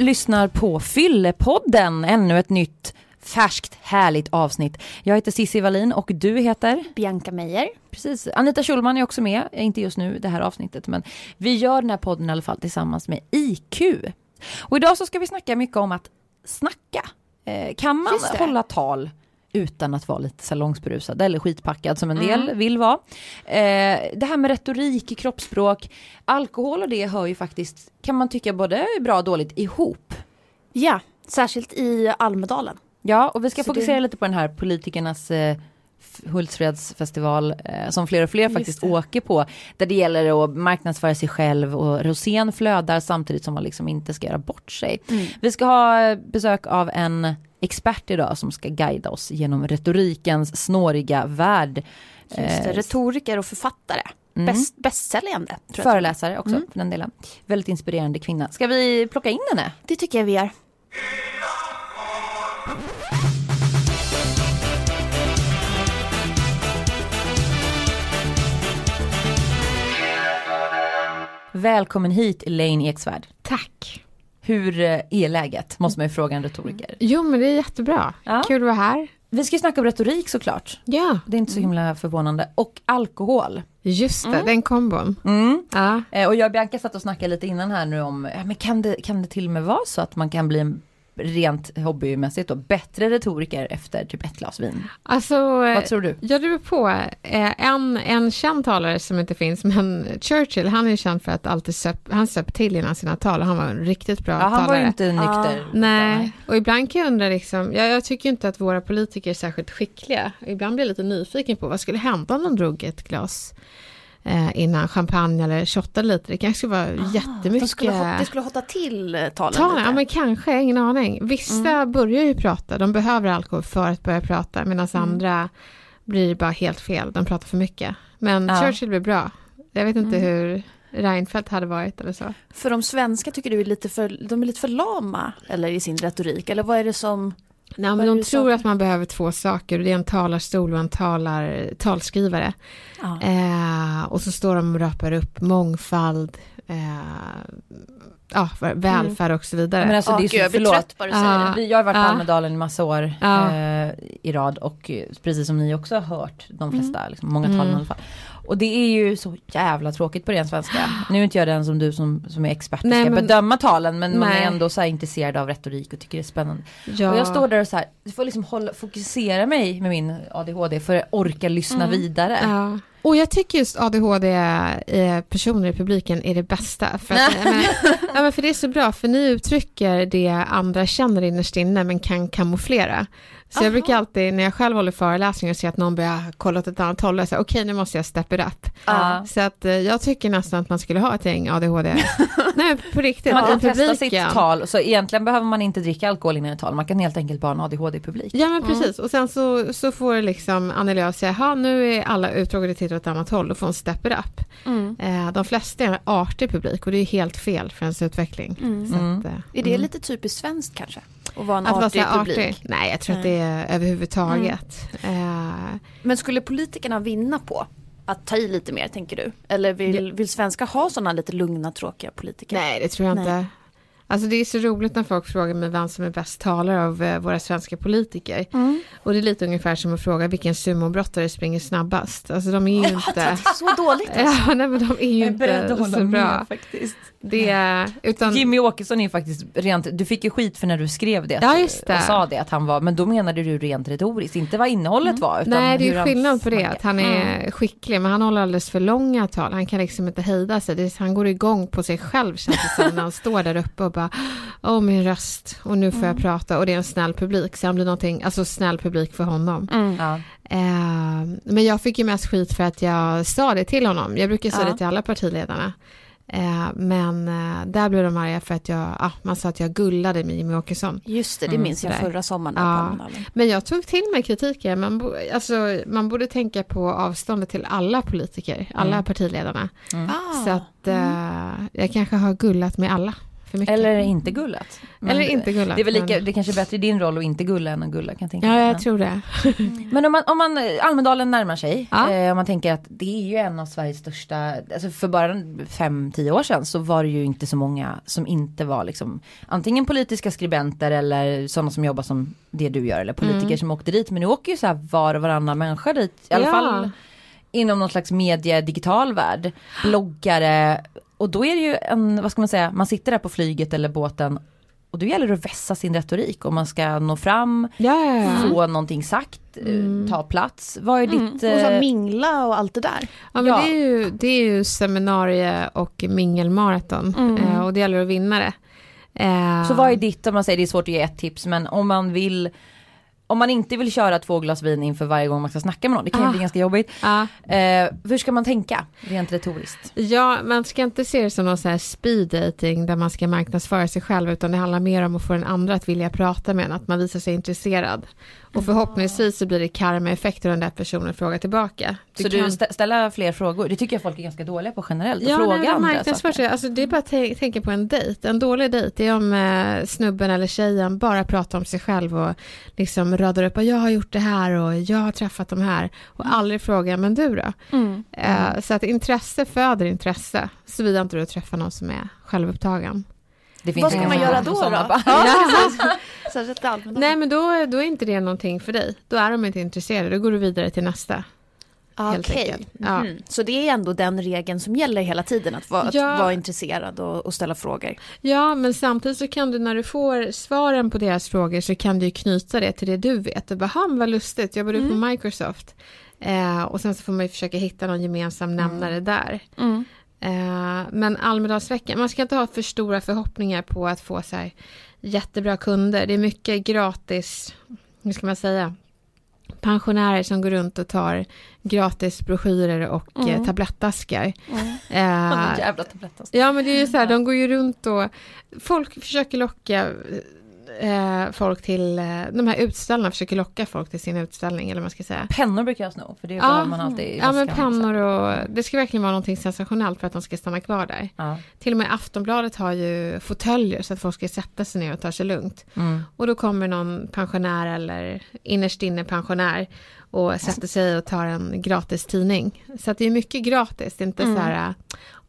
Du lyssnar på Fyllepodden, ännu ett nytt färskt härligt avsnitt. Jag heter Cissi Wallin och du heter? Bianca Meijer. Precis, Anita Schulman är också med, inte just nu det här avsnittet men vi gör den här podden i alla fall tillsammans med IQ. Och idag så ska vi snacka mycket om att snacka. Eh, kan man hålla tal utan att vara lite salongsberusad eller skitpackad som en del mm. vill vara. Eh, det här med retorik, kroppsspråk, alkohol och det hör ju faktiskt, kan man tycka både bra och dåligt ihop. Ja, särskilt i Almedalen. Ja, och vi ska Så fokusera det... lite på den här politikernas eh, Hultsfredsfestival eh, som fler och fler faktiskt åker på. Där det gäller att marknadsföra sig själv och rosén flödar samtidigt som man liksom inte ska göra bort sig. Mm. Vi ska ha besök av en expert idag som ska guida oss genom retorikens snåriga värld. Just det, eh, retoriker och författare. Mm. Bäst, bästsäljande. Föreläsare också mm. för den delen. Väldigt inspirerande kvinna. Ska vi plocka in henne? Det tycker jag vi gör. Välkommen hit Elaine Eksvärd. Tack. Hur eh, är läget? Måste man ju fråga en retoriker. Jo men det är jättebra. Ja. Kul att vara här. Vi ska snacka om retorik såklart. Ja. Det är inte så himla förvånande. Och alkohol. Just det, mm. den kombon. Mm. Ja. Eh, och jag och Bianca satt och snackade lite innan här nu om, men kan det, kan det till och med vara så att man kan bli en rent hobbymässigt då, bättre retoriker efter typ ett glas vin? Alltså, Vad tror du? Ja, det beror på. Eh, en, en känd talare som inte finns, men Churchill, han är känd för att alltid söp, han söp till innan sina tal och han var en riktigt bra ja, talare. han var ju inte nykter. Ah. Nej, och ibland kan jag undra liksom, jag, jag tycker inte att våra politiker är särskilt skickliga. Ibland blir jag lite nyfiken på vad skulle hända om de drog ett glas innan champagne eller shottade lite. Det kanske skulle vara ah, jättemycket. De skulle, det skulle hotta till eh, talen talen lite. Ja men kanske, ingen aning. Vissa mm. börjar ju prata, de behöver alkohol för att börja prata medan mm. andra blir bara helt fel, de pratar för mycket. Men ja. Churchill blir bra. Jag vet inte mm. hur Reinfeldt hade varit eller så. För de svenska tycker du är lite för, de är lite för lama eller i sin retorik eller vad är det som Nej, men de tror att man behöver två saker. Det är en talarstol och en talar, talskrivare. Ja. Eh, och så står de och rapar upp mångfald, eh, ja, välfärd mm. och så vidare. Men alltså, det är så, jag förlåt. Bara uh, det. Jag har varit på uh, Almedalen i massa år eh, i rad och precis som ni också har hört de flesta, mm. liksom, många talen mm. i alla fall. Och det är ju så jävla tråkigt på ren svenska. Nu är inte jag den som du som, som är expert och ska men, bedöma talen men nej. man är ändå så här intresserad av retorik och tycker det är spännande. Ja. Och jag står där och så här, jag får liksom hålla, fokusera mig med min ADHD för att orka lyssna mm. vidare. Ja. Och jag tycker just ADHD-personer i publiken är det bästa. För, att, men, ja, men för det är så bra, för ni uttrycker det andra känner innerst inne men kan kamouflera. Så Aha. jag brukar alltid när jag själv håller föreläsningar och ser att någon börjar kolla åt ett annat håll, okej okay, nu måste jag step it up. Uh. Så att eh, jag tycker nästan att man skulle ha ett gäng ADHD. Nej på riktigt. Man kan testa sitt tal, så egentligen behöver man inte dricka alkohol innan ett tal, man kan helt enkelt bara ha en ADHD-publik. Ja men precis, mm. och sen så, så får liksom Anneli och säga, nu är alla utdragade tittar åt ett annat håll, då får hon step it up. Mm. Eh, de flesta är en artig publik och det är helt fel för ens utveckling. Mm. Att, mm. eh, är det mm. lite typiskt svenskt kanske? Och vara en att artig vara publik? Artig? Nej, jag tror att det är överhuvudtaget. Mm. Men skulle politikerna vinna på att ta i lite mer tänker du? Eller vill, vill svenskar ha sådana lite lugna tråkiga politiker? Nej det tror jag Nej. inte. Alltså det är så roligt när folk frågar mig vem som är bäst talare av eh, våra svenska politiker. Mm. Och det är lite ungefär som att fråga vilken sumobrottare springer snabbast. Alltså de är ju inte... Det är så dåligt. Alltså. Ja, nej, men de är ju inte så bra. faktiskt. Det, utan... Jimmy Åkesson är faktiskt rent, du fick ju skit för när du skrev det, ja, just det. och sa det att han var, men då menade du rent retoriskt, inte vad innehållet mm. var. Nej det är ju skillnad på det, att han är mm. skicklig, men han håller alldeles för långa tal, han kan liksom inte hejda sig, det, han går igång på sig själv känns det som när han står där uppe och bara, åh min röst, och nu får mm. jag prata, och det är en snäll publik, så han blir någonting, alltså snäll publik för honom. Mm. Ja. Eh, men jag fick ju mest skit för att jag sa det till honom, jag brukar säga ja. det till alla partiledarna. Eh, men eh, där blev de arga för att jag, ah, man sa att jag gullade med Jimmie Åkesson. Just det, det mm, minns jag förra sommaren. Ja. Men jag tog till mig kritiken. Man, alltså, man borde tänka på avståndet till alla politiker, alla mm. partiledarna. Mm. Ah. Så att uh, jag kanske har gullat med alla för mycket. Eller inte gullat. Men Eller inte gullat. Det är väl lika, men... det kanske är bättre i din roll att inte gulla än att gulla kan jag tänka Ja, jag men. tror det. men om man, om man, Almedalen närmar sig, ja. eh, om man tänker att det är ju en av Sveriges största, alltså för bara fem, tio år sedan så var det ju inte så många som inte var liksom antingen politiska skribenter eller sådana som jobbar som det du gör eller politiker mm. som åkte dit. Men nu åker ju så här var och varannan människa dit, i alla ja. fall inom någon slags medie digital värld. Bloggare, och då är det ju en, vad ska man säga, man sitter där på flyget eller båten och då gäller det att vässa sin retorik om man ska nå fram, ja, få någonting sagt, eh, mm. ta plats. Vad är mm. ditt... Och så eh, mingla och allt det där. Ja men ja. Det, är ju, det är ju seminarie och mingelmaraton mm. Eh, och det gäller att vinna det. Så vad är ditt, om man säger det är svårt att ge ett tips, men om man vill om man inte vill köra två glas vin inför varje gång man ska snacka med någon, det kan ju ah. bli ganska jobbigt. Ah. Eh, hur ska man tänka rent retoriskt? Ja, man ska inte se det som någon så här speed dating där man ska marknadsföra sig själv, utan det handlar mer om att få den andra att vilja prata med en, att man visar sig intresserad. Och förhoppningsvis så blir det karma-effekt och den där personen frågar tillbaka. Du så kan... du stä ställa fler frågor? Det tycker jag folk är ganska dåliga på generellt. Ja, fråga nej, andra saker. Alltså, det är bara att tänka på en dejt. En dålig dejt är om eh, snubben eller tjejen bara pratar om sig själv och liksom radar upp att jag har gjort det här och jag har träffat de här och mm. aldrig frågar men du då? Mm. Eh, så att intresse föder intresse såvida inte du träffar någon som är självupptagen. Vad ska man göra då? då? Ja. Nej men då, då är inte det någonting för dig. Då är de inte intresserade, då går du vidare till nästa. Okej, okay. ja. mm. så det är ändå den regeln som gäller hela tiden, att vara, ja. att vara intresserad och, och, ställa frågor. Ja, men samtidigt så kan du när du får svaren på deras frågor så kan du knyta det till det du vet. Och bara, vad lustigt, jobbar du mm. på Microsoft? Eh, och sen så får man ju försöka hitta någon gemensam nämnare mm. där. Mm. Eh, men Almedalsveckan, man ska inte ha för stora förhoppningar på att få så här jättebra kunder. Det är mycket gratis, hur ska man säga, pensionärer som går runt och tar gratis broschyrer och mm. eh, tablettaskar. Mm. Eh, jävla tablettaskar. Ja men det är ju så här, de går ju runt och folk försöker locka eh, folk till, eh, de här utställarna försöker locka folk till sin utställning eller vad man ska säga. Pennor brukar jag sno, för det ja, man alltid Ja men pennor och, det ska verkligen vara någonting sensationellt för att de ska stanna kvar där. Ja. Till och med Aftonbladet har ju fåtöljer så att folk ska sätta sig ner och ta sig lugnt. Mm. Och då kommer någon pensionär eller innerst inne pensionär och sätter sig och tar en gratis tidning. Så att det är mycket gratis, det är inte mm. så här, ja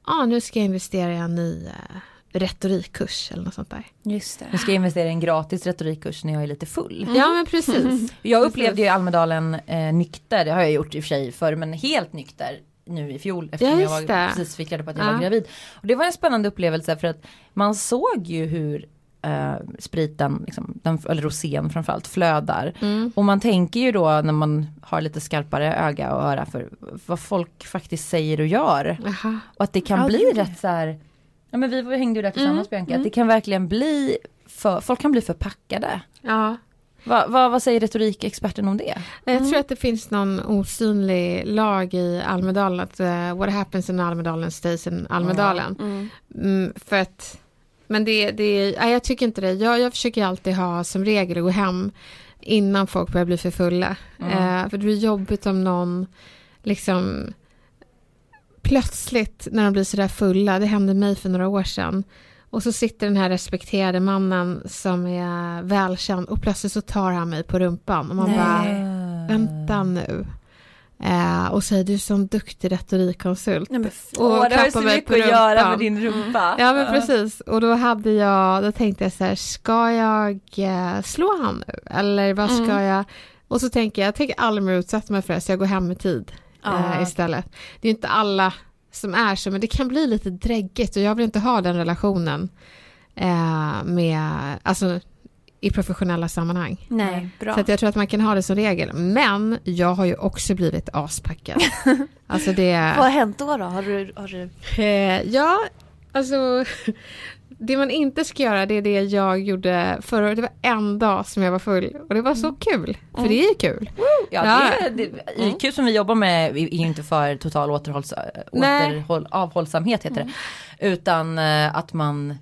ah, nu ska jag investera i en ny eh, retorikkurs eller något sånt där. Just det. Nu ska jag investera i en gratis retorikkurs när jag är lite full. Mm. Ja men precis. Jag upplevde ju Almedalen eh, nykter, det har jag gjort i och för sig förr, men helt nykter nu i fjol eftersom ja, jag var, precis fick reda på att jag ja. var gravid. Och det var en spännande upplevelse för att man såg ju hur Uh, spriten, liksom, den, eller rosén framförallt, flödar. Mm. Och man tänker ju då när man har lite skarpare öga och öra för vad folk faktiskt säger och gör. Aha. Och att det kan ja, bli det. rätt så här Ja men vi hängde ju där tillsammans mm. Bianca, mm. det kan verkligen bli för, folk kan bli förpackade. Ja. Va, va, vad säger retorikexperten om det? Jag tror mm. att det finns någon osynlig lag i Almedalen, att uh, what happens in Almedalen stays in Almedalen. Mm. Mm, för att, men det, det, nej, jag tycker inte det. Jag, jag försöker alltid ha som regel att gå hem innan folk börjar bli för fulla. Uh, för det blir jobbigt om någon liksom plötsligt när de blir sådär fulla, det hände mig för några år sedan, och så sitter den här respekterade mannen som är välkänd och plötsligt så tar han mig på rumpan och man Nej. bara, vänta nu. Eh, och säger du är sån duktig retorikkonsult. Nej, men, och det har ju så mycket att göra med din rumpa. Ja men precis, och då hade jag, då tänkte jag så här, ska jag eh, slå han nu? Eller vad ska mm. jag? Och så tänker jag, jag tänker aldrig mer utsätta mig för det, så jag går hem i tid eh, istället. Det är inte alla som är så, men det kan bli lite dräggigt och jag vill inte ha den relationen eh, med, alltså i professionella sammanhang. Nej, bra. Så att jag tror att man kan ha det som regel. Men jag har ju också blivit aspackad. alltså det... Vad har hänt då? då? Har du, har du... Eh, ja, alltså det man inte ska göra det är det jag gjorde förra året. Det var en dag som jag var full och det var så mm. kul. För mm. det är kul. Ja, ja. Det, det, IQ mm. som vi jobbar med är ju inte för total återhålls, återhåll, avhållsamhet heter det. Utan uh, att man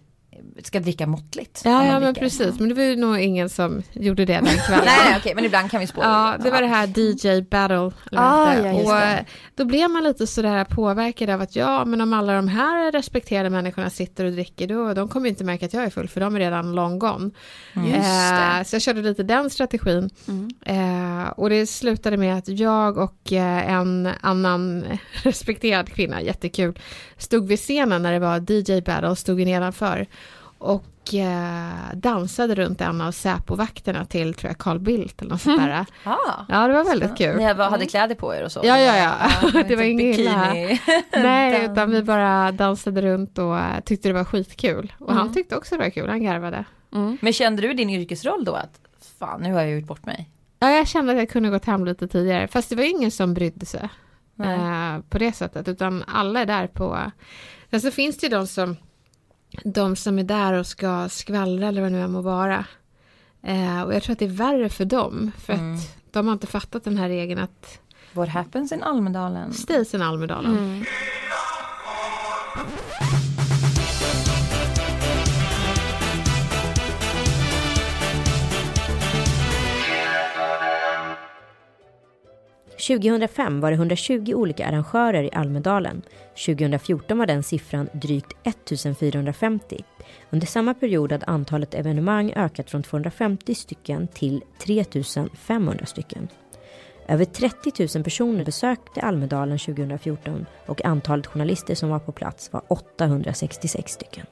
ska dricka måttligt. Ja, ja men precis. Men det var ju nog ingen som gjorde det den kvällen. nej, nej, okej, men ibland kan vi spåra. Ja, det var det här DJ battle. Ah, ja, och det. då blev man lite sådär påverkad av att ja, men om alla de här respekterade människorna sitter och dricker, då de kommer inte märka att jag är full, för de är redan long gone. Mm. Eh, så jag körde lite den strategin. Mm. Eh, och det slutade med att jag och eh, en annan respekterad kvinna, jättekul, stod vid scenen när det var DJ battle, stod nedanför och eh, dansade runt en av Säpo-vakterna till, tror jag, Carl Bildt eller något sånt där. Ah, ja, det var väldigt kul. Ni hade kläder på er och så? Ja, ja, ja. ja det var inget illa. Nej, utan vi bara dansade runt och uh, tyckte det var skitkul. Och mm. han tyckte också det var kul, han garvade. Mm. Men kände du din yrkesroll då att fan, nu har jag gjort bort mig? Ja, jag kände att jag kunde gått hem lite tidigare, fast det var ingen som brydde sig uh, på det sättet, utan alla är där på... Sen så finns det ju de som de som är där och ska skvallra eller vad det nu må vara. Eh, och jag tror att det är värre för dem, för mm. att de har inte fattat den här regeln att What happens in Almedalen? Stays in Almedalen. Mm. 2005 var det 120 olika arrangörer i Almedalen. 2014 var den siffran drygt 1450. Under samma period hade antalet evenemang ökat från 250 stycken till 3500 stycken. Över 30 000 personer besökte Almedalen 2014 och antalet journalister som var på plats var 866 stycken.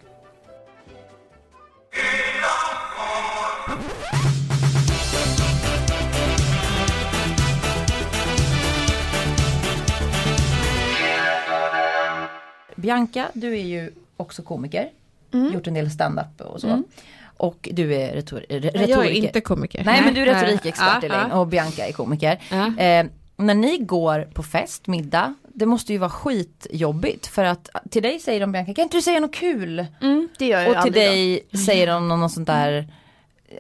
Bianca, du är ju också komiker. Mm. Gjort en del stand-up och så. Mm. Och du är retor retoriker. Jag är inte komiker. Nej, men du är retorikexpert Elin och Bianca är komiker. Eh, när ni går på fest, middag, det måste ju vara skitjobbigt för att till dig säger de Bianca, kan inte du säga något kul? Mm, det gör jag Och till dig då. säger de något sånt där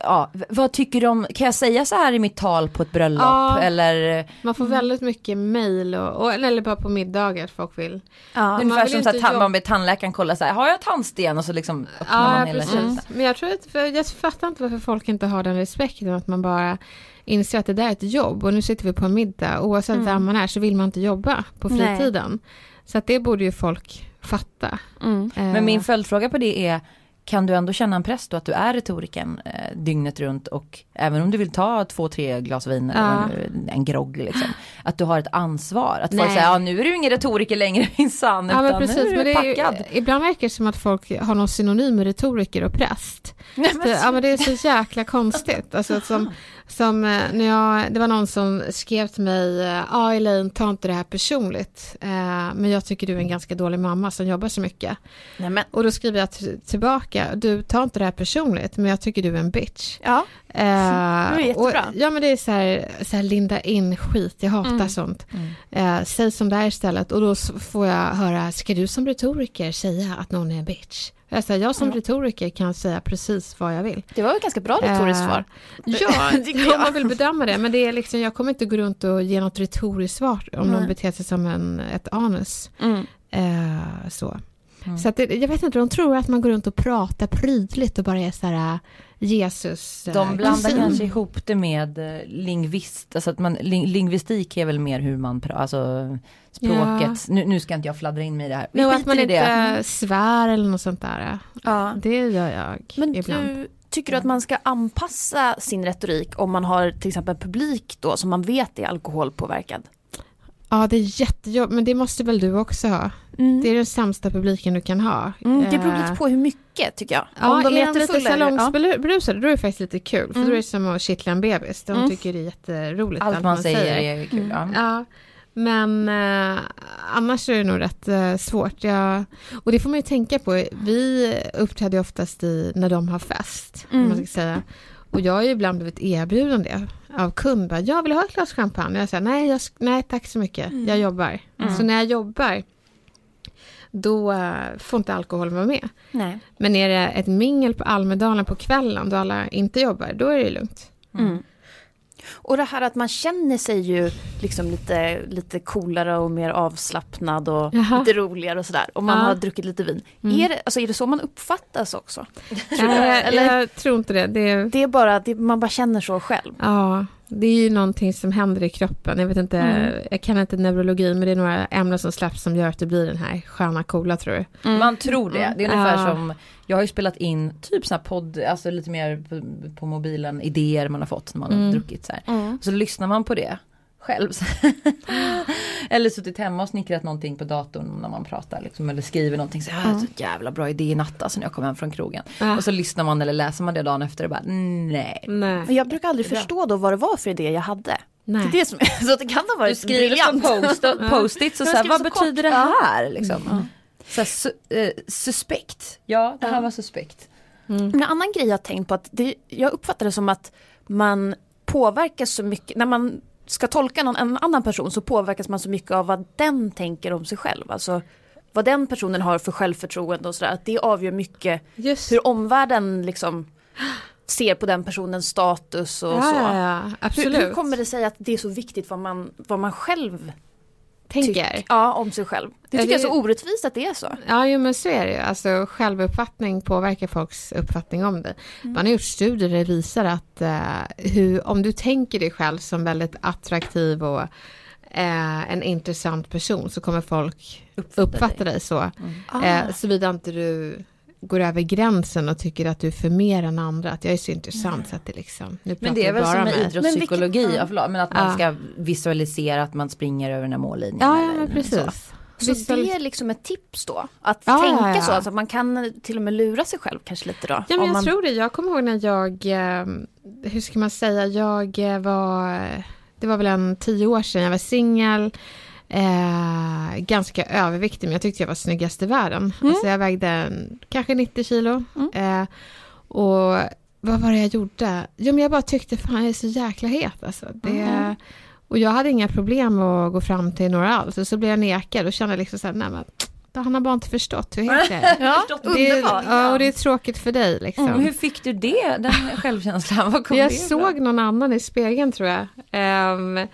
ja, vad tycker du om, kan jag säga så här i mitt tal på ett bröllop ja, eller? Man får väldigt mycket mail och, och, eller bara på middagar folk vill. Ja, Ungefär som så att man ber tandläkaren kolla så här, har jag tandsten och så liksom öppnar ja, man hela precis. Men jag tror att, jag fattar inte varför folk inte har den respekten att man bara inser att det där är ett jobb och nu sitter vi på en middag oavsett mm. vem man är så vill man inte jobba på fritiden. Nej. Så att det borde ju folk fatta. Mm. Eh. Men min följdfråga på det är kan du ändå känna en press då att du är retoriken eh, dygnet runt och även om du vill ta två, tre glas vin ja. eller en grogg liksom. Att du har ett ansvar. Att Nej. folk säger, ja nu är du ingen retoriker längre minsann. Ja, utan precis, nu är du packad. Ju, ibland verkar det som att folk har någon synonym med retoriker och präst. Nej, men, ja men det är så jäkla konstigt. Alltså, som, som eh, när jag, det var någon som skrev till mig, ja ah, Elaine, ta inte det här personligt. Eh, men jag tycker du är en ganska dålig mamma som jobbar så mycket. Nej, och då skriver jag tillbaka, du tar inte det här personligt, men jag tycker du är en bitch. Ja, eh, det är jättebra. Och, ja men det är så här, så här linda in skit, jag hatar mm. sånt. Mm. Eh, säg som det är istället och då får jag höra, ska du som retoriker säga att någon är en bitch? Jag, säger, jag som retoriker kan säga precis vad jag vill. Det var ett ganska bra retoriskt svar. Uh, ja, om man vill bedöma det. Men det är liksom, jag kommer inte gå runt och ge något retoriskt svar om Nej. någon beter sig som en, ett anus. Mm. Uh, så. Mm. Så att det, jag vet inte, de tror att man går runt och pratar prydligt och bara är så här Jesus. De blandar kusin. kanske ihop det med lingvist, alltså att man, ling, lingvistik är väl mer hur man pratar, alltså språket. Ja. Nu, nu, ska inte jag fladdra in mig i det här. Vi att man inte det. svär eller något sånt där. Ja. Det gör jag Men ibland. Du, tycker du att man ska anpassa sin retorik om man har till exempel publik då som man vet är alkoholpåverkad? Ja, det är jättejobbigt, men det måste väl du också ha? Mm. Det är den sämsta publiken du kan ha. Mm, det beror lite eh, på hur mycket tycker jag. Ja, Om de är, är de lite salongsberusade då är det faktiskt lite kul. För mm. då är det som att kittla en bebis. De mm. tycker det är jätteroligt. Allt man, man säger, säger är kul. Ja. Mm. ja. Men eh, annars är det nog rätt eh, svårt. Jag, och det får man ju tänka på. Vi uppträder oftast i, när de har fest. Mm. Man ska säga. Och jag har ju ibland blivit erbjuden det av kund. Bara, jag vill ha ett glas champagne. Och jag säger nej, jag, nej tack så mycket. Mm. Jag jobbar. Mm. Så när jag jobbar då uh, får inte alkohol vara med. Nej. Men är det ett mingel på Almedalen på kvällen då alla inte jobbar, då är det lugnt. Mm. Och det här att man känner sig ju liksom lite, lite coolare och mer avslappnad och Jaha. lite roligare och sådär. Om man ja. har druckit lite vin. Mm. Är, det, alltså, är det så man uppfattas också? Tror jag, Eller? jag tror inte det. Det är, det är bara, det, man bara känner så själv. Ja, det är ju någonting som händer i kroppen. Jag vet inte, mm. jag kan inte neurologi, men det är några ämnen som släpps som gör att det blir den här sköna, coola tror du. Mm. Man tror det. Det är ungefär ja. som, jag har ju spelat in typ sån här podd, alltså lite mer på, på mobilen, idéer man har fått när man mm. har druckit så här. Mm. Så lyssnar man på det själv. eller suttit hemma och snickrat någonting på datorn när man pratar liksom, eller skriver någonting. Så, mm. så jävla bra idé i natt alltså när jag kom hem från krogen. Mm. Och så lyssnar man eller läser man det dagen efter och bara nej. nej. Men jag brukar aldrig förstå då vad det var för idé jag hade. Nej. Det är det som, så det kan ha varit Du skriver briljant. på post-it och så, här, vad betyder kort. det här? Liksom. Mm. Så här, su uh, suspekt, ja det här var suspekt. Mm. En annan grej jag tänkt på att det, jag uppfattar det som att man påverkas så mycket när man ska tolka någon en annan person så påverkas man så mycket av vad den tänker om sig själv. Alltså vad den personen har för självförtroende och sådär. Att det avgör mycket Just. hur omvärlden liksom ser på den personens status och ja, så. Ja, ja, absolut. Hur, hur, kommer det sig att det är så viktigt vad man, vad man själv tänker. ja, om sig själv. Det tycker jag är så orättvist att det är så. Ja, jo, men så är det ju. Alltså, självuppfattning påverkar folks uppfattning om det. Mm. Man har gjort studier där det visar att uh, hur, om du tänker dig själv som väldigt attraktiv och uh, en intressant person så kommer folk uppfatta, uppfatta dig. dig. så. Mm. Uh, Såvida inte du går över gränsen och tycker att du är för mer än andra, att jag är så intressant mm. så att det liksom, nu Men det är väl som med idrottspsykologi, men, vilket, men att man ska visualisera att man springer över den här mållinjen. Ja, eller, precis. Så. Det är liksom ett tips då? Att ja, tänka ja, ja. så, alltså man kan till och med lura sig själv kanske lite då? Ja, men jag man... tror det. Jag kommer ihåg när jag, ehm, hur ska man säga, jag eh, var, det var väl en tio år sedan, jag var singel, Eh, ganska överviktig, men jag tyckte jag var snyggast i världen. Mm. Alltså jag vägde kanske 90 kilo. Mm. Eh, och vad var det jag gjorde? Jo, men jag bara tyckte, fan jag är så jäkla het alltså. Det, mm. Och jag hade inga problem att gå fram till några alls. Och så blev jag nekad och kände liksom så här, nej men han har bara inte förstått hur het jag är. ja, det, ja, och det är tråkigt för dig liksom. Mm, hur fick du det, den självkänslan? Var kom jag det såg någon annan i spegeln tror jag. Um,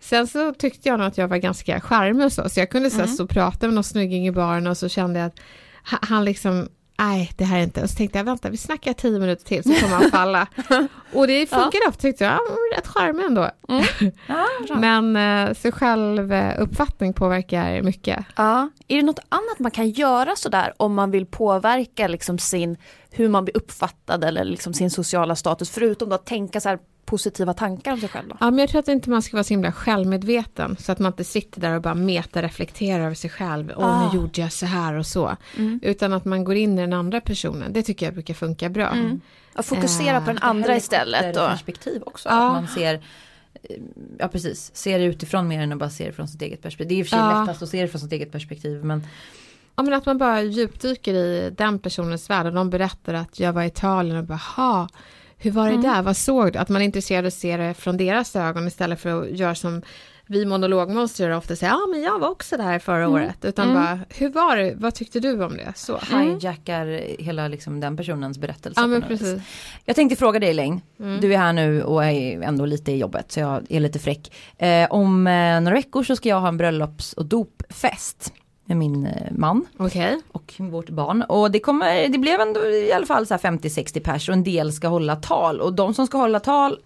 Sen så tyckte jag nog att jag var ganska charmig och så, så jag kunde så mm. stå och prata med någon snygging i baren och så kände jag att han liksom, nej det här är inte, och så tänkte jag vänta vi snackar tio minuter till så kommer han falla. och det funkade ja. tyckte jag, rätt charmig ändå. Mm. Ja, Men eh, så självuppfattning påverkar mycket. Ja. Är det något annat man kan göra sådär om man vill påverka liksom sin, hur man blir uppfattad eller liksom sin sociala status, förutom då att tänka så här positiva tankar om sig själv? Då? Ja, men jag tror att inte man ska vara så himla självmedveten så att man inte sitter där och bara metareflekterar över sig själv. Åh, ah. nu gjorde jag så här och så. Mm. Utan att man går in i den andra personen. Det tycker jag brukar funka bra. Mm. Och fokusera äh, på den andra istället. Och perspektiv också. Ja. Att man ser Ja precis, ser det utifrån mer än att bara se det från sitt eget perspektiv. Det är i och för sig ja. lättast att se det från sitt eget perspektiv men Ja men att man bara djupdyker i den personens värld och de berättar att jag var i Italien och bara ha hur var det mm. där? Vad såg du? Att man är intresserad av att se det från deras ögon istället för att göra som vi monologmonster gör ofta säger, ja men jag var också där förra mm. året. Utan mm. bara, hur var det? Vad tyckte du om det? Så. Mm. Hijackar hela liksom, den personens berättelse. Ja, men precis. Jag tänkte fråga dig Elaine, mm. du är här nu och är ändå lite i jobbet så jag är lite fräck. Eh, om eh, några veckor så ska jag ha en bröllops och dopfest med min eh, man okay. och vårt barn. Och det, kommer, det blev ändå i alla fall 50-60 pers och en del ska hålla tal och de som ska hålla tal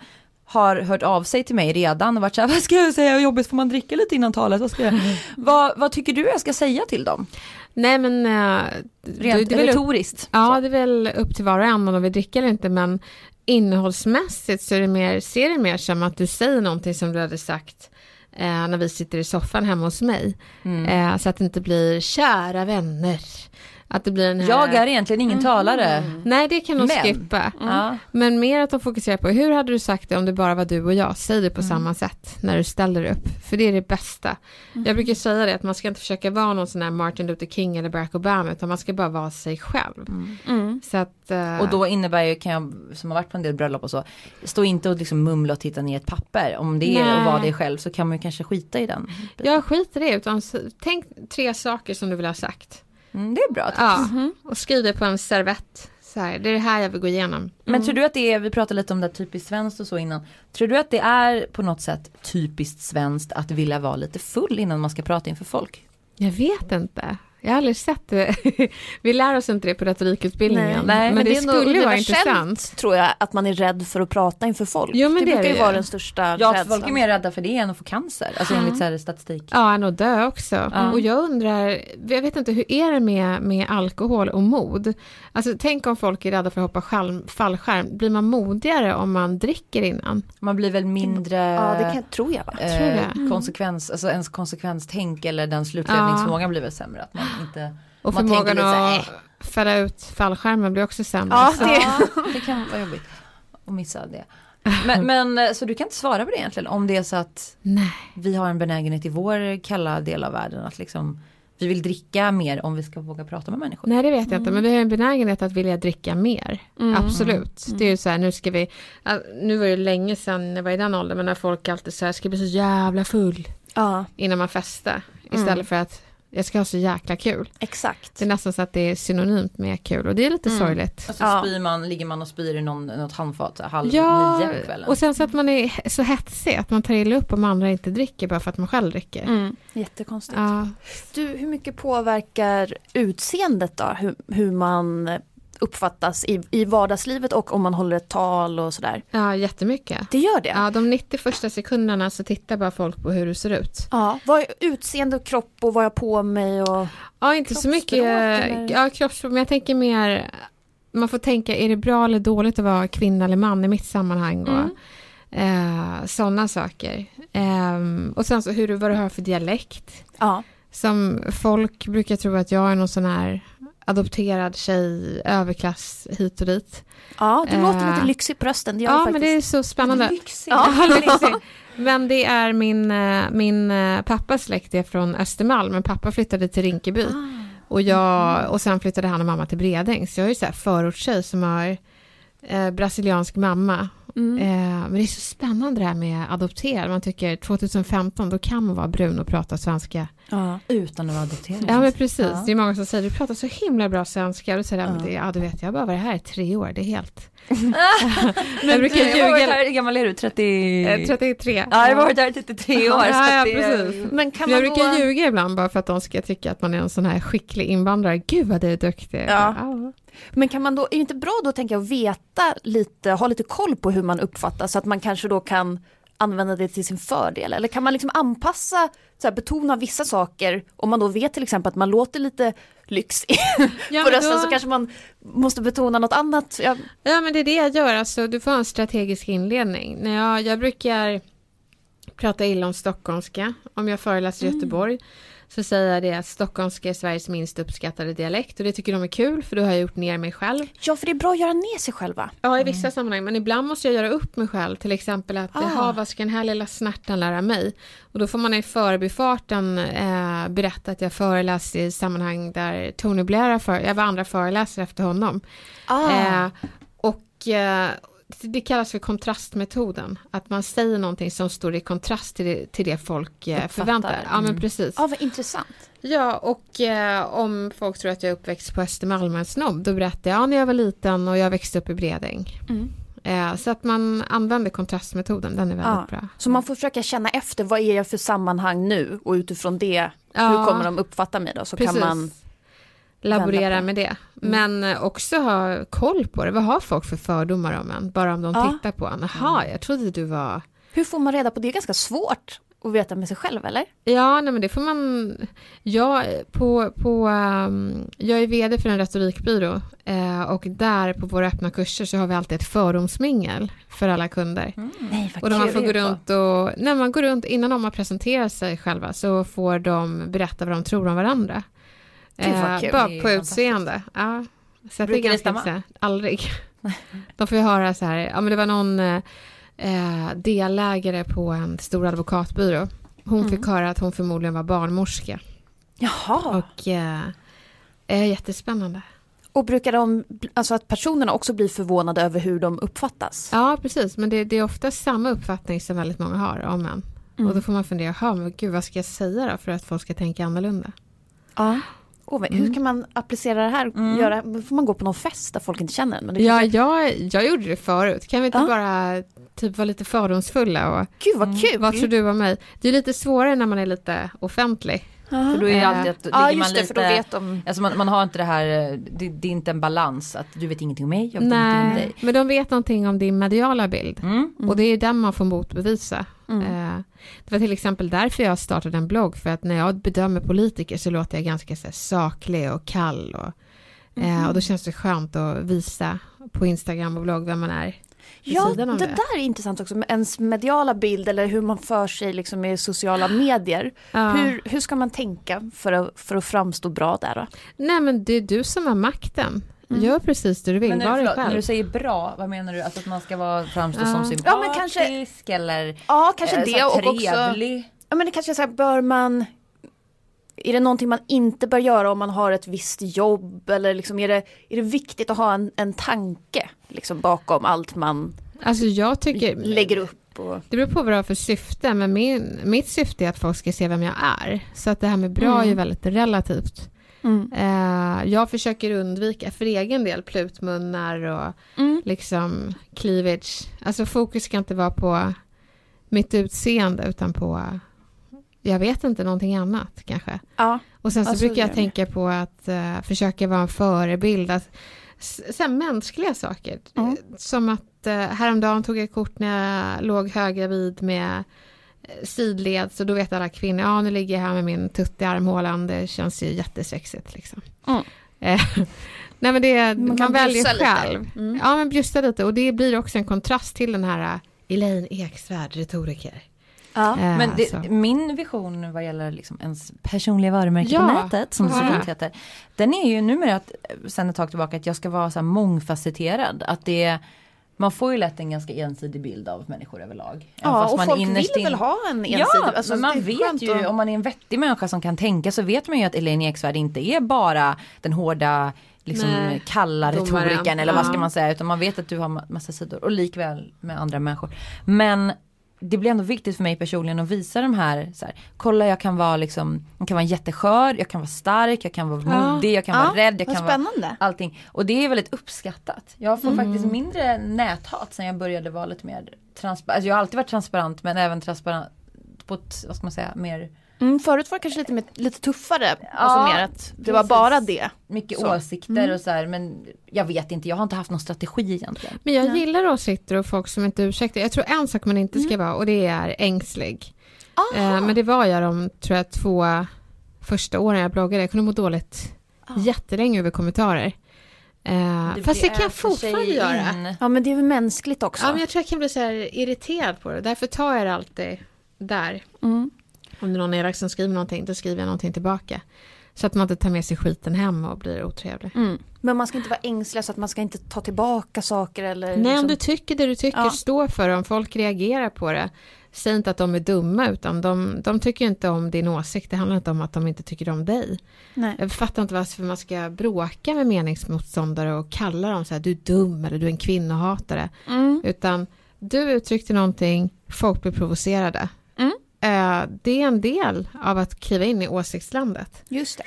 har hört av sig till mig redan och varit så här, vad ska jag säga, jobbigt får man dricka lite innan talet, vad ska jag vad, vad tycker du jag ska säga till dem? Nej men uh, Rent det, det retoriskt. ja det är väl upp till var och en om de vill dricka eller inte men innehållsmässigt så är det mer, ser det mer som att du säger någonting som du hade sagt eh, när vi sitter i soffan hemma hos mig. Mm. Eh, så att det inte blir kära vänner. Att det blir den här... Jag är egentligen ingen mm. talare. Nej, det kan de Men. skippa. Mm. Men mer att de fokuserar på hur hade du sagt det om det bara var du och jag? Säg det på mm. samma sätt när du ställer upp. För det är det bästa. Mm. Jag brukar säga det att man ska inte försöka vara någon sån här Martin Luther King eller Barack Obama utan man ska bara vara sig själv. Mm. Mm. Så att, uh... Och då innebär ju, kan jag, som har varit på en del bröllop och så, stå inte och liksom mumla och titta ner ett papper. Om det är att vara dig själv så kan man ju kanske skita i den. Jag skiter i det, utan tänk tre saker som du vill ha sagt. Mm, det är bra tips. Ja, mm. och skriv det på en servett. Så här, det är det här jag vill gå igenom. Mm. Men tror du att det är, vi pratade lite om det typiskt svenskt och så innan. Tror du att det är på något sätt typiskt svenskt att vilja vara lite full innan man ska prata inför folk? Jag vet inte. Jag har aldrig sett det. Vi lär oss inte det på retorikutbildningen. Nej, men, men, det, det skulle ju vara intressant. tror jag att man är rädd för att prata inför folk. Jo, men det, det brukar ju vara den största Ja, rädslan. folk är mer rädda för det än att få cancer. Alltså enligt så här statistik. Ja, än att dö också. Ja. Och jag undrar, jag vet inte, hur är det med, med alkohol och mod? Alltså tänk om folk är rädda för att hoppa skärm, fallskärm. Blir man modigare om man dricker innan? Man blir väl mindre... Ja, det kan, tror jag. Va? Eh, tror jag. Mm. Konsekvens, alltså ens konsekvenstänk eller den slutledningsförmågan ja. blir väl sämre. Att man inte... Och förmågan att fälla ut fallskärmen blir också sämre. Ja, det, ja, det kan vara jobbigt att missa det. Men, men, eh, så du kan inte svara på det egentligen om det är så att Nej. vi har en benägenhet i vår kalla del av världen att liksom vi vill dricka mer om vi ska våga prata med människor. Nej det vet jag mm. inte men vi har en benägenhet att vilja dricka mer. Mm. Absolut. Mm. Det är ju så här nu ska vi, nu var det länge sedan jag var i den åldern men när folk alltid så här ska bli så jävla full. Ja. Innan man festar. Istället mm. för att jag ska ha så jäkla kul. Exakt. Det är nästan så att det är synonymt med kul och det är lite mm. sorgligt. Och så ja. spyr man, ligger man och spyr i någon, något handfat halv ja, nio på kvällen. och sen så att man är så hetsig att man tar illa upp om andra inte dricker bara för att man själv dricker. Mm. Jättekonstigt. Ja. Du, hur mycket påverkar utseendet då? Hur, hur man uppfattas i, i vardagslivet och om man håller ett tal och sådär. Ja, jättemycket. Det gör det? Ja, de 90 första sekunderna så tittar bara folk på hur du ser ut. Ja, vad utseende och kropp och vad jag på mig och Ja, inte så mycket. Eller? Ja, kroppsspråk, men jag tänker mer man får tänka, är det bra eller dåligt att vara kvinna eller man i mitt sammanhang? Och, mm. eh, sådana saker. Eh, och sen så hur, vad du har för dialekt. Ja. Som folk brukar tro att jag är någon sån här adopterad tjej, överklass hit och dit. Ja, du låter lite eh, lyxig på rösten. Det ja, men det är så spännande. Lyxig. Ja, lyxig. Men det är min, eh, min eh, pappas släkt är från Östermalm, men pappa flyttade till Rinkeby. Ah. Och, jag, mm. och sen flyttade han och mamma till Bredäng, så jag är så här förortstjej som har eh, brasiliansk mamma Mm. Eh, men det är så spännande det här med adopterad. Man tycker 2015 då kan man vara brun och prata svenska. Ja, utan att vara adopterad. Ja men precis. Ja. Det är många som säger du pratar så himla bra svenska. Och säger ja. ja du vet jag har bara varit här i tre år. Det är helt... jag brukar ljuga. Hur gammal är du? 30... 33. Eh, ja jag har varit här i 33 år. Ja, ja, precis. Men kan jag brukar då... ljuga ibland bara för att de ska tycka att man är en sån här skicklig invandrare. Gud vad du är duktig. Ja. Men kan man då, är det inte bra då tänka att veta lite, ha lite koll på hur man uppfattas så att man kanske då kan använda det till sin fördel? Eller kan man liksom anpassa, så här, betona vissa saker om man då vet till exempel att man låter lite lyxig ja, på rösten då... så kanske man måste betona något annat. Ja. ja men det är det jag gör, alltså du får en strategisk inledning. När jag, jag brukar prata illa om stockholmska om jag föreläser i mm. Göteborg så säger jag det att stockholmska är Sveriges minst uppskattade dialekt och det tycker de är kul för då har jag gjort ner mig själv. Ja, för det är bra att göra ner sig själva. Ja, i vissa mm. sammanhang, men ibland måste jag göra upp mig själv, till exempel att ah. vad ska den här lilla snärtan lära mig? Och då får man i förbifarten eh, berätta att jag föreläst i sammanhang där Tony Blair, för, jag var andra föreläsare efter honom. Ah. Eh, och eh, det kallas för kontrastmetoden. Att man säger någonting som står i kontrast till det, till det folk eh, förväntar. Ja men mm. precis. Ja vad intressant. Ja och eh, om folk tror att jag är uppväxt på Östermalm en snobb då berättar jag ja, när jag var liten och jag växte upp i Bredäng. Mm. Eh, så att man använder kontrastmetoden, den är väldigt ja. bra. Så man får försöka känna efter vad är jag för sammanhang nu och utifrån det ja. hur kommer de uppfatta mig då? Så precis. kan man laborera med det. Mm. Men också ha koll på det. Vad har folk för fördomar om en? Bara om de ja. tittar på en. Jaha, jag trodde du var... Hur får man reda på det? Det är ganska svårt att veta med sig själv, eller? Ja, nej, men det får man... Jag, på, på, um, jag är vd för en retorikbyrå uh, och där på våra öppna kurser så har vi alltid ett fördomsmingel för alla kunder. Mm. Nej, och då man får gå runt och, när man går runt innan de har presenterat sig själva så får de berätta vad de tror om varandra. Eh, bara på utseende. Ja. Så Brukar det stämma? Aldrig. De får ju höra så här, ja men det var någon eh, delägare på en stor advokatbyrå. Hon mm. fick höra att hon förmodligen var barnmorska. Jaha. Och eh, är jättespännande. Och brukar de, alltså att personerna också blir förvånade över hur de uppfattas? Ja, precis. Men det, det är ofta samma uppfattning som väldigt många har om en. Mm. Och då får man fundera, men gud vad ska jag säga då för att folk ska tänka annorlunda? Ja. Gå? Mm. Hur kan man applicera det här? Mm. Göra, får man gå på någon fest där folk inte känner en? Men ja, kanske... jag, jag gjorde det förut. Kan vi inte ja. bara typ vara lite fördomsfulla? Och, Gud vad kul! Vad tror du om mig? Det är lite svårare när man är lite offentlig. För då är det alltid att, ja, man lite, för då vet de... Alltså man, man har inte det här, det, det, är inte en balans att du vet ingenting om mig, jag vet Nej, ingenting om dig. men de vet någonting om din mediala bild. Mm. Och det är den man får motbevisa. Mm. Eh, det var till exempel därför jag startade en blogg, för att när jag bedömer politiker så låter jag ganska så här, saklig och kall. Och, mm. och då känns det skönt att visa på Instagram och blogg vem man är. Ja, det, det, där är intressant också, med ens mediala bild eller hur man för sig liksom i sociala medier. Ja. Hur, hur ska man tänka för att, för att framstå bra där då? Nej men det är du som har makten. Mm. Gör precis det du vill, men var dig själv. När du säger bra, vad menar du? Alltså att man ska vara, framstå ja. som sympatisk ja, men kanske, eller Ja, kanske eh, det och trevlig. också. Ja men det kanske är så här, bör man är det någonting man inte bör göra om man har ett visst jobb eller liksom är, det, är det viktigt att ha en, en tanke liksom bakom allt man alltså jag tycker, lägger upp? Och... Det beror på vad du har för syfte men min, mitt syfte är att folk ska se vem jag är. Så att det här med bra mm. är väldigt relativt. Mm. Uh, jag försöker undvika för egen del plutmunnar och mm. liksom cleavage. Alltså fokus ska inte vara på mitt utseende utan på jag vet inte, någonting annat kanske. Ja. Och sen så alltså, brukar jag tänka på att uh, försöka vara en förebild. Att, sen mänskliga saker. Mm. Som att uh, häromdagen tog jag kort när jag låg höggravid med uh, sidled. Så då vet alla kvinnor, ja nu ligger jag här med min tutt i armhålan. Det känns ju jättesexigt liksom. Mm. Nej men det, man, man väljer själv. Mm. Ja men bjussa lite och det blir också en kontrast till den här Elaine Eksvärd, retoriker. Ja, äh, men det, min vision vad gäller liksom ens personliga varumärke ja, på nätet, som det så fint heter, den är ju numera att, sen ett tag tillbaka att jag ska vara så här mångfacetterad. Att det man får ju lätt en ganska ensidig bild av människor överlag. Ja, och folk vill in... väl ha en ensidig... Ja, alltså, man vet ju, och... om man är en vettig människa som kan tänka så vet man ju att Elaine Eksvärd inte är bara den hårda liksom Nej, kalla retoriken eller ja. vad ska man säga utan man vet att du har massa sidor och likväl med andra människor. Men det blir ändå viktigt för mig personligen att visa de här, så här, kolla jag kan vara liksom, jag kan vara jätteskör, jag kan vara stark, jag kan vara ja. modig, jag kan ja, vara rädd, jag kan spännande. vara allting. Och det är väldigt uppskattat. Jag får mm. faktiskt mindre näthat sen jag började vara lite mer transparent. Alltså jag har alltid varit transparent men även transparent på ett, vad ska man säga, mer Mm, förut var det kanske lite, lite tuffare. Ja, alltså mer att det var bara det. Mycket så. åsikter mm. och så här, men jag vet inte, jag har inte haft någon strategi egentligen. Men jag ja. gillar åsikter och folk som inte ursäktar. Jag tror en sak man inte ska mm. vara och det är ängslig. Eh, men det var jag de, tror jag, två första åren jag bloggade. Jag kunde må dåligt ah. jättelänge över kommentarer. Eh, fast det kan jag fortfarande göra. Ja men det är väl mänskligt också. Ja men jag tror jag kan bli så här irriterad på det. Därför tar jag det alltid där. Mm. Om det är någon er som skriver någonting, då skriver jag någonting tillbaka. Så att man inte tar med sig skiten hem och blir otrevlig. Mm. Men man ska inte vara ängslig så att man ska inte ta tillbaka saker eller... Nej, liksom... om du tycker det du tycker, ja. stå för det. Om folk reagerar på det, säg inte att de är dumma, utan de, de tycker inte om din åsikt. Det handlar inte om att de inte tycker om dig. Nej. Jag fattar inte varför man ska bråka med meningsmotståndare och kalla dem så här, du är dum eller du är en kvinnohatare. Mm. Utan du uttryckte någonting, folk blir provocerade. Det är en del av att kliva in i åsiktslandet. Just det.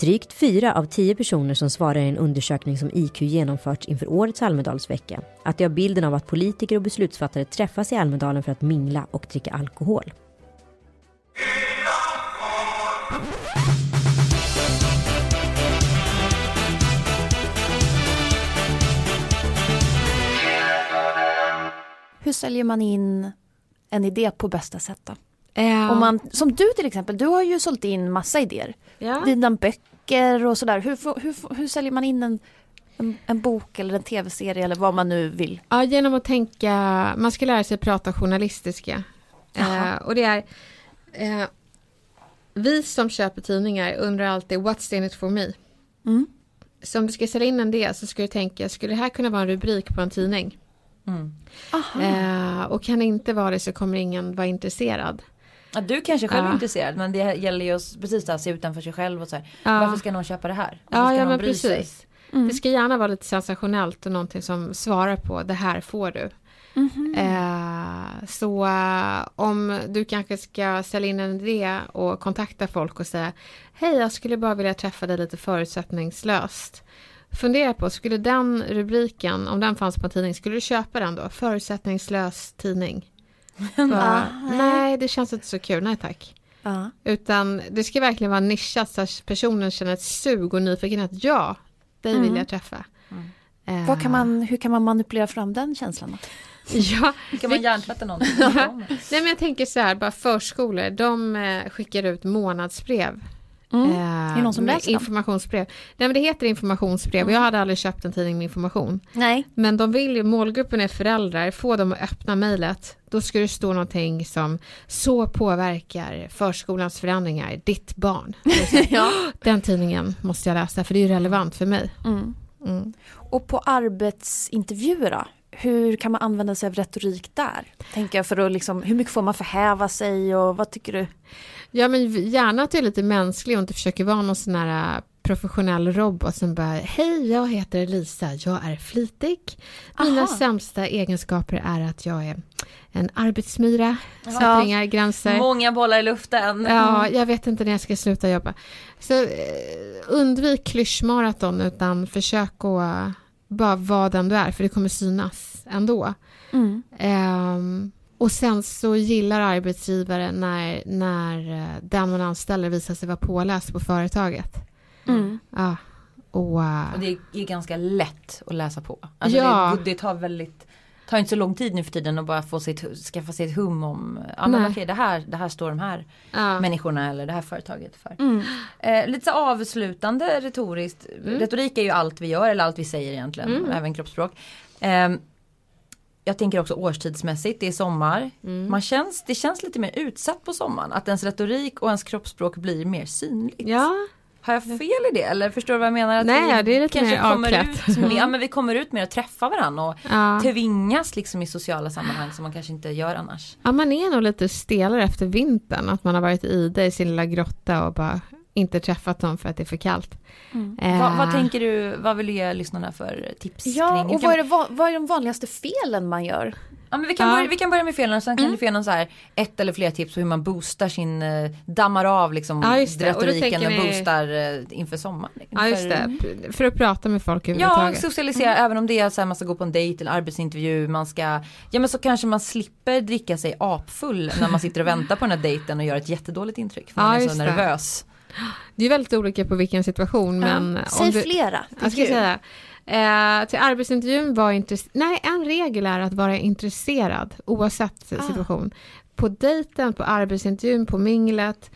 Drygt fyra av tio personer som svarar i en undersökning som IQ genomförts inför årets Almedalsvecka att de har bilden av att politiker och beslutsfattare träffas i Almedalen för att mingla och dricka alkohol. Hur säljer man in en idé på bästa sätt då? Ja. Om man, som du till exempel, du har ju sålt in massa idéer. Ja. Dina böcker och sådär. Hur, hur, hur säljer man in en, en, en, bok eller en tv-serie eller vad man nu vill? Ja, genom att tänka, man ska lära sig prata journalistiska. Eh, och det är, eh, vi som köper tidningar undrar alltid, what's in it for me? Mm. Så om du ska sälja in en del så ska du tänka, skulle det här kunna vara en rubrik på en tidning? Mm. Eh, och kan inte vara det så kommer ingen vara intresserad. Ja, du kanske själv är intresserad men det gäller ju att precis att se utanför sig själv och så här. Ja. Varför ska någon köpa det här? Varför ja, ja men precis. Sig? Mm. Det ska gärna vara lite sensationellt och någonting som svarar på det här får du. Mm -hmm. eh, så uh, om du kanske ska sälja in en idé och kontakta folk och säga Hej, jag skulle bara vilja träffa dig lite förutsättningslöst. Fundera på, skulle den rubriken, om den fanns på en tidning, skulle du köpa den då? Förutsättningslös tidning. Bara, nej, det känns inte så kul, nej tack. Uh. Utan det ska verkligen vara nischat så att personen känner ett sug och nyfikenhet. Ja, dig mm. vill jag träffa. Mm. Uh. Kan man, hur kan man manipulera fram den känslan? Ja, hur kan man hjärntvätta någon? Nej men jag tänker så här, bara förskolor, de eh, skickar ut månadsbrev Mm. Eh, är det någon som läser Informationsbrev. Nej men det heter informationsbrev mm. jag hade aldrig köpt en tidning med information. Nej. Men de vill ju, målgruppen är föräldrar, få dem att öppna mejlet. Då ska det stå någonting som så påverkar förskolans förändringar ditt barn. ja. Den tidningen måste jag läsa för det är ju relevant för mig. Mm. Mm. Och på arbetsintervjuer då? Hur kan man använda sig av retorik där? Tänker jag för att liksom, hur mycket får man förhäva sig och vad tycker du? Ja men gärna att du är lite mänsklig och inte försöker vara någon sån här äh, professionell robot som bara Hej, jag heter Lisa, jag är flitig. Mina Aha. sämsta egenskaper är att jag är en arbetsmyra, sätter inga gränser. Många bollar i luften. Ja, jag vet inte när jag ska sluta jobba. Så eh, undvik klyschmaraton utan försök att bara vara den du är, för det kommer synas ändå. Mm. Um, och sen så gillar arbetsgivaren när, när eh, den man anställer visar sig vara påläst på företaget. Mm. Ja, och, uh, och, det är ganska lätt att läsa på. Alltså ja. det, det tar väldigt tar inte så lång tid nu för tiden att bara få sitt, skaffa sig ett hum om ja, men okej, det, här, det här står de här ja. människorna eller det här företaget för. Mm. Eh, lite så avslutande retoriskt, mm. retorik är ju allt vi gör eller allt vi säger egentligen, mm. även kroppsspråk. Eh, jag tänker också årstidsmässigt, det är sommar. Mm. Man känns, det känns lite mer utsatt på sommaren. Att ens retorik och ens kroppsspråk blir mer synligt. Ja. Har jag fel i det eller förstår du vad jag menar? Att Nej, det är lite mer avklätt. ja, men vi kommer ut mer och träffar varandra och ja. tvingas liksom i sociala sammanhang som man kanske inte gör annars. Ja, man är nog lite stelare efter vintern. Att man har varit i det i sin lilla grotta och bara inte träffat dem för att det är för kallt. Mm. Eh. Vad, vad, tänker du, vad vill du ge lyssnarna för tips? Ja, kring? och vad är, det, vad är de vanligaste felen man gör? Ja, men vi, kan ja. börja, vi kan börja med felen och sen kan mm. du få någon så här ett eller fler tips på hur man boostar sin, eh, dammar av liksom ja, retoriken och, och boostar ni... Eh, inför sommaren. Ja just det, för att prata med folk överhuvudtaget. Ja, socialisera mm. även om det är så här man ska gå på en dejt eller arbetsintervju, man ska, ja men så kanske man slipper dricka sig apfull när man sitter och väntar på den här dejten och gör ett jättedåligt intryck för man är så nervös. Det är väldigt olika på vilken situation men... Säg du, flera. Jag ska säga, Eh, till arbetsintervjun var intresserad. Nej, en regel är att vara intresserad oavsett ah. situation. På dejten, på arbetsintervjun, på minglet.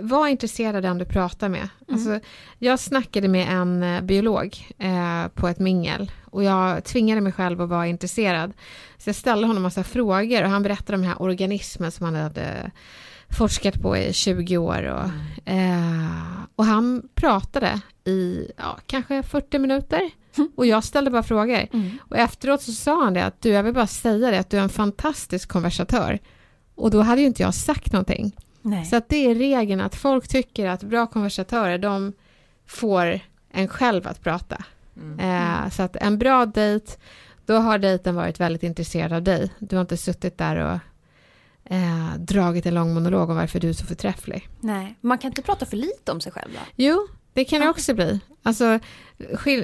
Var intresserad av den du pratar med. Mm. Alltså, jag snackade med en eh, biolog eh, på ett mingel och jag tvingade mig själv att vara intresserad. Så jag ställde honom massa frågor och han berättade om den här organismen som han hade forskat på i 20 år. Och, mm. eh, och han pratade i ja, kanske 40 minuter. Och jag ställde bara frågor. Mm. Och efteråt så sa han det att du, jag vill bara säga det att du är en fantastisk konversatör. Och då hade ju inte jag sagt någonting. Nej. Så att det är regeln att folk tycker att bra konversatörer, de får en själv att prata. Mm. Eh, så att en bra dejt, då har dejten varit väldigt intresserad av dig. Du har inte suttit där och eh, dragit en lång monolog om varför du är så förträfflig. Nej, man kan inte prata för lite om sig själv då? Jo, det kan det också bli. Alltså,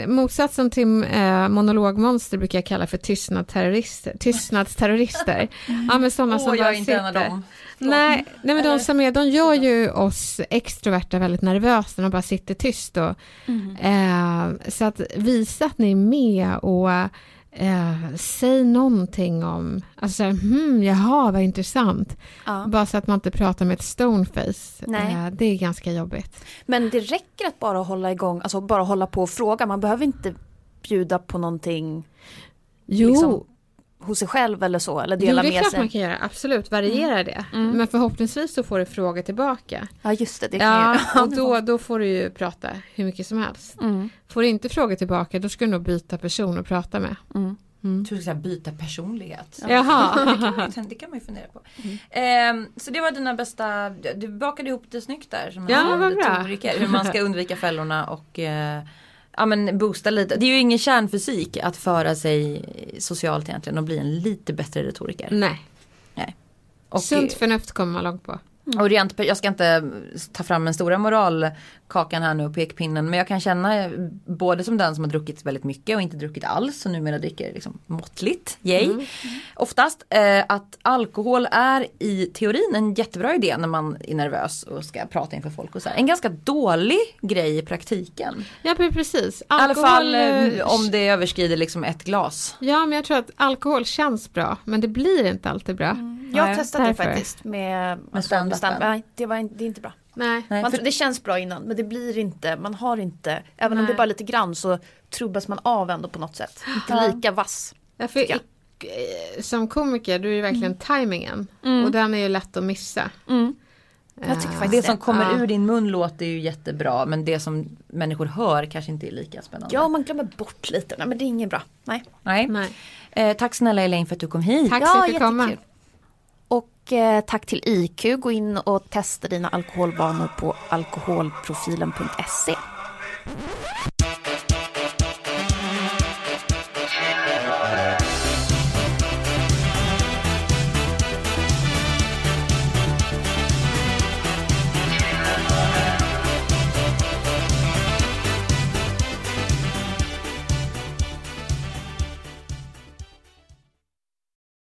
motsatsen till eh, monologmonster brukar jag kalla för tystnadsterrorister. Tystnadsterrorister. ja, men sådana oh, som jag är inte en av dem. Nej, nej men de som är, de gör ju oss extroverta väldigt nervösa när de bara sitter tyst. Och, mm. eh, så att visa att ni är med och Eh, säg någonting om, alltså hmm, jaha vad intressant. Ja. Bara så att man inte pratar med ett stoneface. Eh, det är ganska jobbigt. Men det räcker att bara hålla igång, alltså bara hålla på och fråga. Man behöver inte bjuda på någonting. Jo, liksom, hos sig själv eller så, eller dela sig? Jo, det är klart man kan göra, absolut, variera mm. det. Mm. Men förhoppningsvis så får du frågor tillbaka. Ja, just det, det kan ja, jag. och då, då får du ju prata hur mycket som helst. Mm. Får du inte frågor tillbaka, då ska du nog byta person att prata med. Mm. Mm. Jag tror du ska byta personlighet. Jaha. det kan man ju fundera på. Mm. Eh, så det var dina bästa, du bakade ihop det snyggt där. Som ja, vad bra. hur man ska undvika fällorna och eh, ja men boosta lite. Det är ju ingen kärnfysik att föra sig socialt egentligen och bli en lite bättre retoriker. Nej. Nej. Och, Sunt förnuft kommer man långt på. Och rent, jag ska inte ta fram en stora moralkakan här nu och pekpinnen men jag kan känna både som den som har druckit väldigt mycket och inte druckit alls och numera dricker liksom måttligt, yay. Mm. Oftast eh, att alkohol är i teorin en jättebra idé när man är nervös och ska prata inför folk och så här. En ganska dålig grej i praktiken. Ja precis. Alkohol, I alla fall eh, om det överskrider liksom ett glas. Ja men jag tror att alkohol känns bra men det blir inte alltid bra. Mm. Jag har testat det faktiskt med, med stand stand Nej, det, var, det är inte bra. Nej. Man, det känns bra innan men det blir inte, man har inte, även Nej. om det är bara lite grann så trubbas man av ändå på något sätt. Inte ja. lika vass. Ja, för i, som komiker, du är ju verkligen mm. tajmingen. Mm. Och den är ju lätt att missa. Mm. det som kommer ja. ur din mun låter ju jättebra men det som människor hör kanske inte är lika spännande. Ja man glömmer bort lite, nej men det är inget bra. Nej. Nej. nej. Eh, tack snälla Elaine för att du kom hit. Tack så ja, att du kom. Och eh, tack till IQ. Gå in och testa dina alkoholvanor på alkoholprofilen.se.